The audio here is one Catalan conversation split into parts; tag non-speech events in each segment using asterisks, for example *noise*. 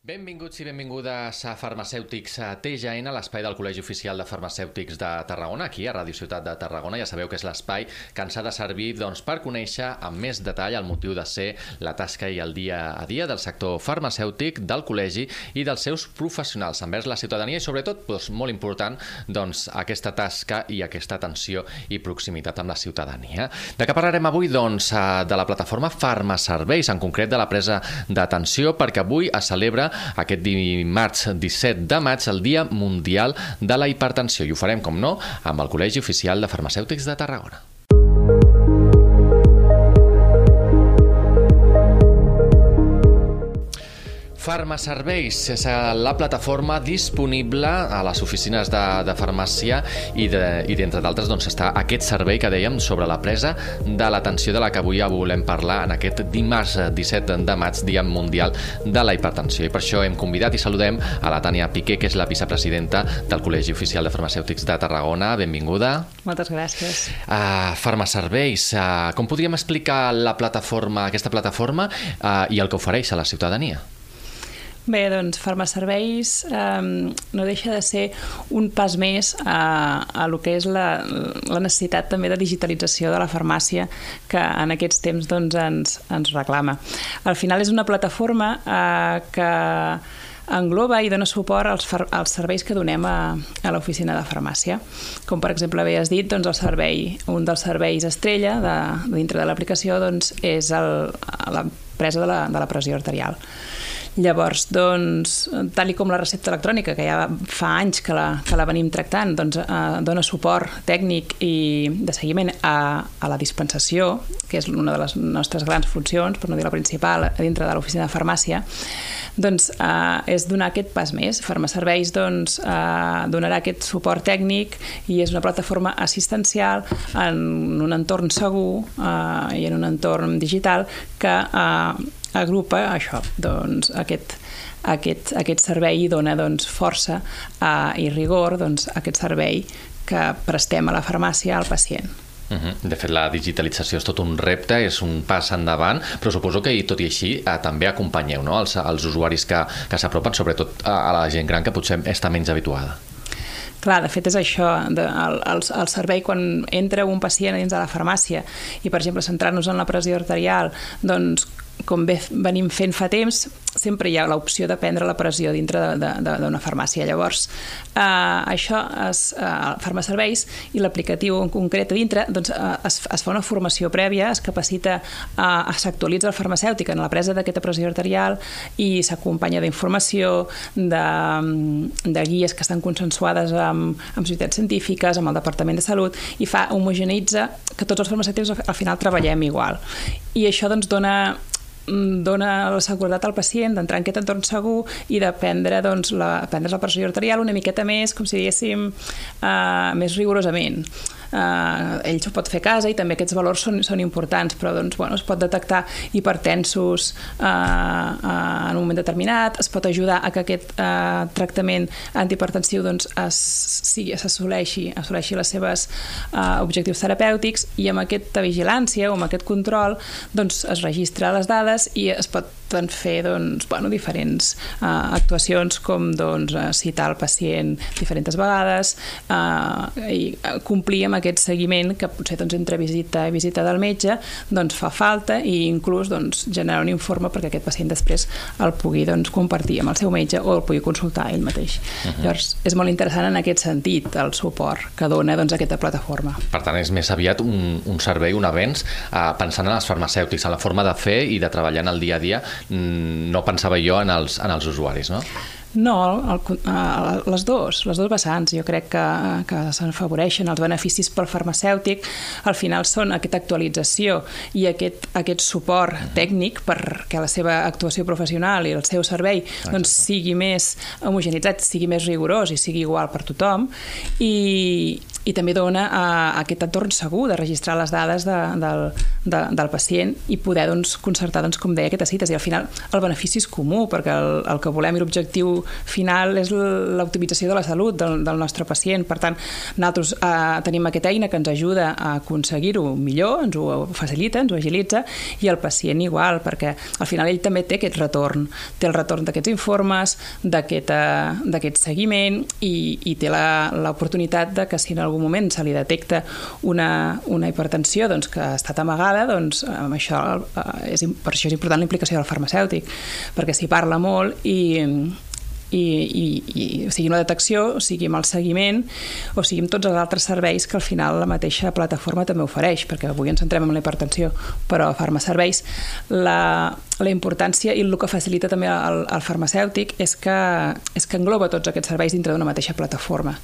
Benvinguts i benvingudes a Farmacèutics a TGN, l'espai del Col·legi Oficial de Farmacèutics de Tarragona, aquí a Ràdio Ciutat de Tarragona. Ja sabeu que és l'espai que ens ha de servir doncs, per conèixer amb més detall el motiu de ser la tasca i el dia a dia del sector farmacèutic, del col·legi i dels seus professionals envers la ciutadania i sobretot, doncs, molt important, doncs, aquesta tasca i aquesta atenció i proximitat amb la ciutadania. De què parlarem avui? Doncs de la plataforma Farmaserveis, en concret de la presa d'atenció, perquè avui es celebra aquest dimarts 17 de maig, el Dia Mundial de la Hipertensió. I ho farem, com no, amb el Col·legi Oficial de Farmacèutics de Tarragona. Farmaserveis és la plataforma disponible a les oficines de, de farmàcia i, de, i d'entre d'altres doncs, està aquest servei que dèiem sobre la presa de l'atenció de la que avui ja volem parlar en aquest dimarts 17 de maig, Dia Mundial de la Hipertensió. I per això hem convidat i saludem a la Tània Piqué, que és la vicepresidenta del Col·legi Oficial de Farmacèutics de Tarragona. Benvinguda. Moltes gràcies. Uh, Farmaserveis, uh, com podríem explicar la plataforma, aquesta plataforma uh, i el que ofereix a la ciutadania? Bé, doncs Farmaserveis eh, no deixa de ser un pas més a, a lo que és la, la necessitat també de digitalització de la farmàcia que en aquests temps doncs, ens, ens reclama. Al final és una plataforma eh, que engloba i dona suport als, als serveis que donem a, a l'oficina de farmàcia. Com per exemple bé has dit, doncs el servei, un dels serveis estrella de, dintre de l'aplicació doncs, és el, la presa de la, de la pressió arterial. Llavors, doncs, tal i com la recepta electrònica, que ja fa anys que la, que la venim tractant, doncs, eh, dona suport tècnic i de seguiment a, a la dispensació, que és una de les nostres grans funcions, per no dir la principal, dintre de l'oficina de farmàcia, doncs eh, és donar aquest pas més. Farmaserveis doncs, eh, donarà aquest suport tècnic i és una plataforma assistencial en un entorn segur eh, i en un entorn digital que eh, agrupa això, doncs, aquest, aquest, aquest servei dona doncs, força uh, i rigor doncs, a aquest servei que prestem a la farmàcia al pacient. Uh -huh. De fet, la digitalització és tot un repte, és un pas endavant, però suposo que, tot i així, eh, també acompanyeu no? els, els usuaris que, que s'apropen, sobretot a, a la gent gran que potser està menys habituada. Clar, de fet és això, de, el, el, el servei quan entra un pacient dins de la farmàcia i, per exemple, centrar-nos en la pressió arterial, doncs com bé venim fent fa temps, sempre hi ha l'opció de prendre la pressió dintre d'una farmàcia. Llavors, eh, això es, eh, Farmaserveis i l'aplicatiu en concret a dintre doncs, eh, es, es fa una formació prèvia, es capacita, eh, s'actualitza el farmacèutic en la presa d'aquesta pressió arterial i s'acompanya d'informació, de, de guies que estan consensuades amb, amb societats científiques, amb el Departament de Salut, i fa homogeneïtza que tots els farmacèutics al final treballem igual. I això doncs, dona dona la seguretat al pacient d'entrar en aquest entorn segur i de prendre, doncs, la, prendre la pressió arterial una miqueta més, com si diguéssim, uh, més rigorosament eh, ell s'ho pot fer a casa i també aquests valors són, són importants, però doncs, bueno, es pot detectar hipertensos eh, eh, en un moment determinat, es pot ajudar a que aquest eh, tractament antihipertensiu doncs, es, s'assoleixi assoleixi les seves eh, objectius terapèutics i amb aquesta vigilància o amb aquest control doncs, es registra les dades i es pot doncs, fer doncs, bueno, diferents uh, actuacions com doncs, citar el pacient diferents vegades uh, i complir amb aquest seguiment que potser doncs, entre visita i visita del metge doncs, fa falta i inclús doncs, generar un informe perquè aquest pacient després el pugui doncs, compartir amb el seu metge o el pugui consultar ell mateix. Uh -huh. Llavors, és molt interessant en aquest sentit el suport que dona doncs, aquesta plataforma. Per tant, és més aviat un, un servei, un avenç, uh, pensant en els farmacèutics, en la forma de fer i de treballar en el dia a dia no pensava jo en els, en els usuaris, no? No, el, el, les dues, les dues vessants. Jo crec que, que s'enfavoreixen els beneficis pel farmacèutic. Al final són aquesta actualització i aquest, aquest suport uh -huh. tècnic perquè la seva actuació professional i el seu servei doncs, sigui més homogenitzat, sigui més rigorós i sigui igual per tothom. I, i també dona uh, aquest entorn segur de registrar les dades de, del, de, del pacient i poder doncs, concertar, doncs, com deia, aquestes cites. I al final el benefici és comú, perquè el, el que volem i l'objectiu final és l'optimització de la salut del, del nostre pacient. Per tant, nosaltres uh, tenim aquesta eina que ens ajuda a aconseguir-ho millor, ens ho facilita, ens ho agilitza, i el pacient igual, perquè al final ell també té aquest retorn. Té el retorn d'aquests informes, d'aquest aquest seguiment i, i té l'oportunitat de que si en algun moment se li detecta una, una hipertensió doncs, que ha estat amagada, doncs amb això, eh, és, per això és important la implicació del farmacèutic, perquè s'hi parla molt i, i, i, i sigui una detecció, sigui amb el seguiment, o sigui amb tots els altres serveis que al final la mateixa plataforma també ofereix, perquè avui ens centrem en la hipertensió, però a farmacerveis la, la importància i el que facilita també el, el farmacèutic és que, és que engloba tots aquests serveis dintre d'una mateixa plataforma.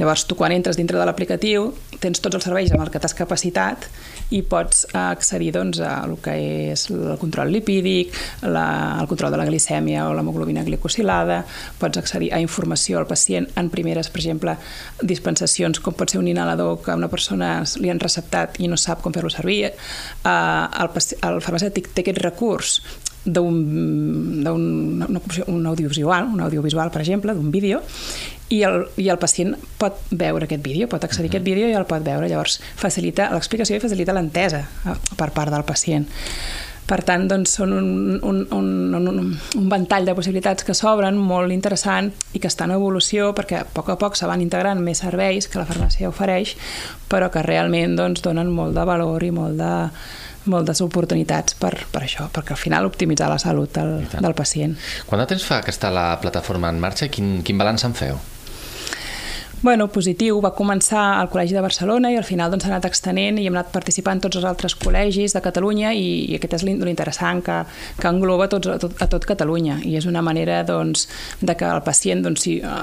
Llavors, tu quan entres dintre de l'aplicatiu tens tots els serveis amb el que t'has capacitat i pots accedir doncs, a el que és el control lipídic, la, el control de la glicèmia o l'hemoglobina glicosilada, pots accedir a informació al pacient en primeres, per exemple, dispensacions, com pot ser un inhalador que una persona li han receptat i no sap com fer-lo servir. Eh, el, el farmacèutic té aquest recurs d'un un audiovisual, un audiovisual, per exemple, d'un vídeo, i el, i el pacient pot veure aquest vídeo, pot accedir a aquest vídeo i el pot veure. Llavors, facilita l'explicació i facilita l'entesa eh, per part del pacient. Per tant, doncs, són un, un, un, un, un ventall de possibilitats que s'obren molt interessant i que estan en evolució perquè a poc a poc se van integrant més serveis que la farmàcia ofereix, però que realment doncs, donen molt de valor i molt de, moltes oportunitats per, per això, perquè al final optimitzar la salut del, del pacient. Quant de temps fa que està la plataforma en marxa quin, quin balanç en feu? Bueno, positiu. Va començar al Col·legi de Barcelona i al final doncs, s'ha anat extenent i hem anat participant tots els altres col·legis de Catalunya i, i aquest és l'interessant que, que engloba tots, a, tot, a tot Catalunya i és una manera doncs, de que el pacient doncs, si, eh,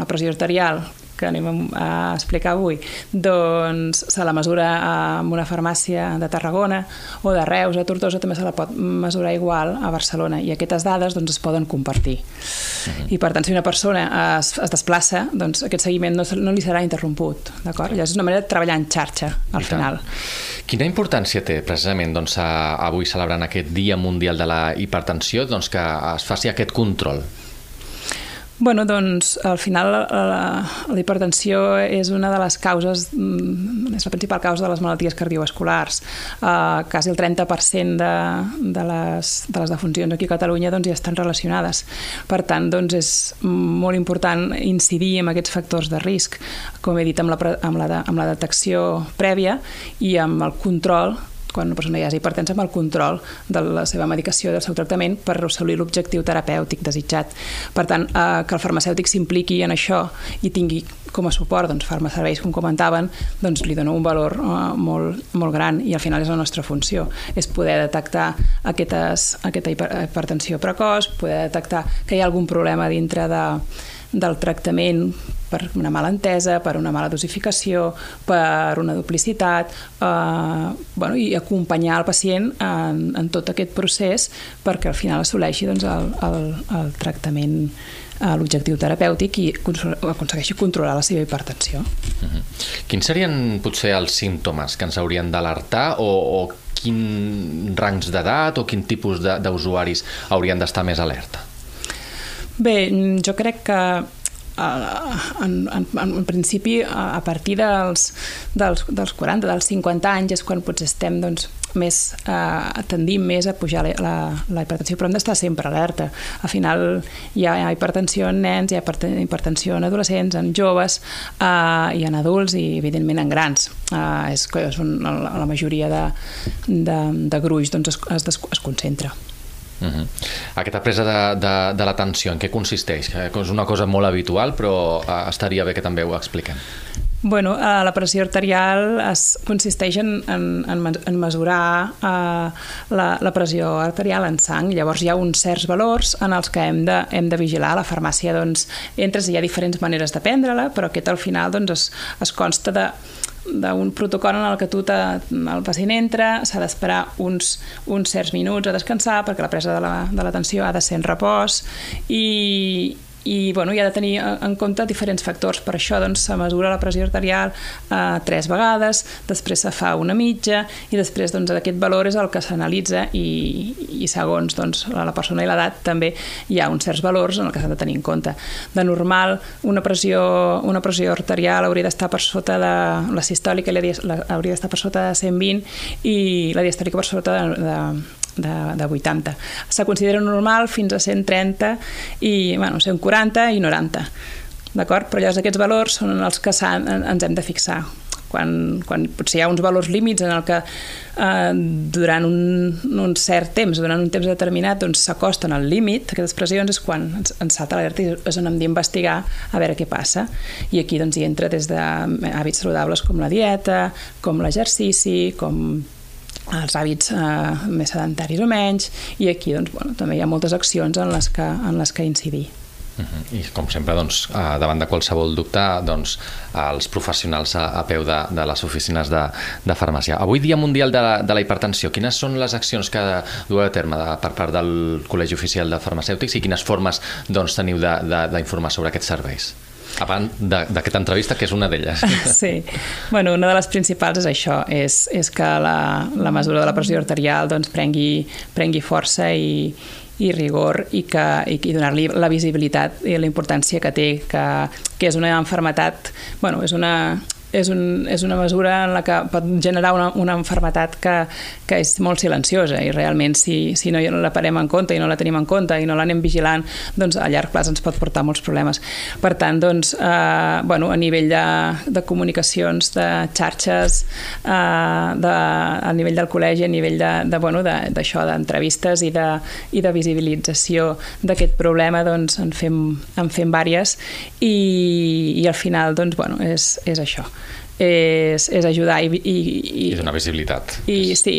la pressió arterial que anem a explicar avui, doncs se la mesura amb una farmàcia de Tarragona o de Reus, a Tortosa també se la pot mesurar igual a Barcelona i aquestes dades doncs, es poden compartir. Uh -huh. I per tant, si una persona es, es desplaça, doncs aquest seguiment no, no li serà interromput, d'acord? Llavors és una manera de treballar en xarxa, al I final. Tant. Quina importància té precisament doncs, a, avui celebrant aquest Dia Mundial de la Hipertensió doncs, que es faci aquest control? Bueno, doncs al final la, la hipertensió és una de les causes, mm, és la principal causa de les malalties cardiovasculars. Uh, quasi el 30% de, de, les, de les defuncions aquí a Catalunya doncs, ja estan relacionades. Per tant, doncs, és molt important incidir en aquests factors de risc, com he dit, amb la, amb la, amb la detecció prèvia i amb el control quan una persona ja és hipertensa amb el control de la seva medicació, del seu tractament per assolir l'objectiu terapèutic desitjat. Per tant, eh, que el farmacèutic s'impliqui en això i tingui com a suport doncs, farmacerveis, com comentaven, doncs li dona un valor eh, molt, molt gran i al final és la nostra funció, és poder detectar aquestes, aquesta hipertensió precoç, poder detectar que hi ha algun problema dintre de, del tractament per una mala entesa, per una mala dosificació, per una duplicitat, eh, bueno, i acompanyar el pacient en, en tot aquest procés perquè al final assoleixi doncs, el, el, el tractament a l'objectiu terapèutic i aconsegueixi controlar la seva hipertensió. Uh -huh. Quins serien potser els símptomes que ens haurien d'alertar o, o quin rangs d'edat o quin tipus d'usuaris haurien d'estar més alerta? Bé, jo crec que en, en, en principi a partir dels, dels, dels 40, dels 50 anys és quan potser estem doncs, més, eh, tendim més a pujar la, la, la hipertensió, però hem d'estar sempre alerta. Al final hi ha hipertensió en nens, hi ha hipertensió en adolescents, en joves eh, i en adults i evidentment en grans. Eh, és, és un, la, la majoria de, de, de gruix doncs, es, es, es concentra. Uh -huh. Aquesta presa de, de, de l'atenció, en què consisteix? És una cosa molt habitual, però uh, estaria bé que també ho expliquem. Bueno, uh, la pressió arterial es, consisteix en, en, en, en mesurar uh, la, la pressió arterial en sang. Llavors hi ha uns certs valors en els que hem de, hem de vigilar. A la farmàcia doncs, entres i hi ha diferents maneres de prendre-la, però aquest al final doncs, es, es consta de d'un protocol en el que tu te, el pacient entra, s'ha d'esperar uns, uns certs minuts a descansar perquè la presa de l'atenció la, de ha de ser en repòs i, i bueno, hi ha de tenir en compte diferents factors. Per això doncs, se mesura la pressió arterial eh, tres vegades, després se fa una mitja i després doncs, aquest valor és el que s'analitza i, i segons doncs, la persona i l'edat també hi ha uns certs valors en el que s'han de tenir en compte. De normal, una pressió, una pressió arterial hauria d'estar per sota de la sistòlica hauria d'estar per sota de 120 i la diastòlica per sota de, de de, de 80. Se considera normal fins a 130 i, bueno, 140 i 90. D'acord? Però llavors aquests valors són els que ens hem de fixar. Quan, quan potser hi ha uns valors límits en el que eh, durant un, un cert temps, durant un temps determinat, doncs s'acosten al límit, aquestes pressions és quan ens, ens salta l'alerta i és on hem d'investigar a veure què passa. I aquí doncs, hi entra des d'hàbits saludables com la dieta, com l'exercici, com els hàbits eh, més sedentaris o menys, i aquí doncs, bueno, també hi ha moltes accions en les que, en les que incidir. Uh -huh. I com sempre, doncs, eh, davant de qualsevol dubte, doncs, els professionals a, a peu de, de les oficines de, de farmàcia. Avui Dia Mundial de la, de la Hipertensió, quines són les accions que dueu a terme de, per part del Col·legi Oficial de Farmacèutics i quines formes doncs, teniu d'informar sobre aquests serveis? Abans d'aquesta entrevista, que és una d'elles. *laughs* Sí, bueno, una de les principals és això, és, és que la, la mesura de la pressió arterial doncs, prengui, prengui força i, i rigor i, que, i, i donar-li la visibilitat i la importància que té, que, que és una enfermetat, bueno, és una, és, un, és una mesura en la que pot generar una, una enfermetat que, que és molt silenciosa i realment si, si no la parem en compte i no la tenim en compte i no l'anem vigilant, doncs a llarg plaç ens pot portar molts problemes. Per tant, doncs, eh, bueno, a nivell de, de comunicacions, de xarxes, eh, de, a nivell del col·legi, a nivell d'això, de, de, bueno, d'entrevistes i, de, i de visibilització d'aquest problema, doncs en fem, en fem vàries i, i al final, doncs, bueno, és, és això és, és ajudar i, i, i, I donar visibilitat. I, sí,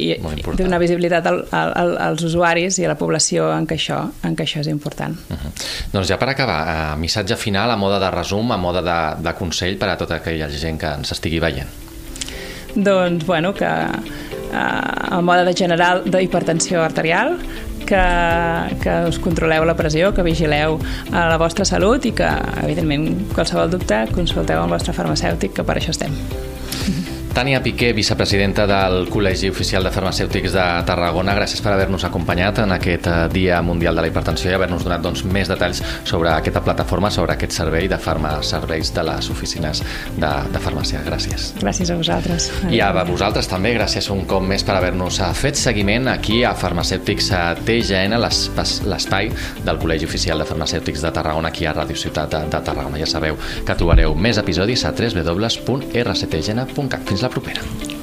donar visibilitat al, al, als usuaris i a la població en què això, en què això és important. Uh -huh. Doncs ja per acabar, eh, missatge final a moda de resum, a moda de, de consell per a tota aquella gent que ens estigui veient. Doncs, bueno, que eh, a moda de general d'hipertensió arterial, que, que us controleu la pressió, que vigileu a la vostra salut i que, evidentment, qualsevol dubte, consulteu amb el vostre farmacèutic, que per això estem. Tània Piqué, vicepresidenta del Col·legi Oficial de Farmacèutics de Tarragona, gràcies per haver-nos acompanyat en aquest eh, Dia Mundial de la Hipertensió i haver-nos donat doncs, més detalls sobre aquesta plataforma, sobre aquest servei de farmaserveis de les oficines de, de farmàcia. Gràcies. Gràcies a vosaltres. I a vosaltres també, gràcies un cop més per haver-nos eh, fet seguiment aquí a Farmacèutics eh, TGN, l'espai del Col·legi Oficial de Farmacèutics de Tarragona, aquí a Ràdio Ciutat de, de Tarragona. Ja sabeu que trobareu més episodis a www.rctgn.cat. Fins la propera.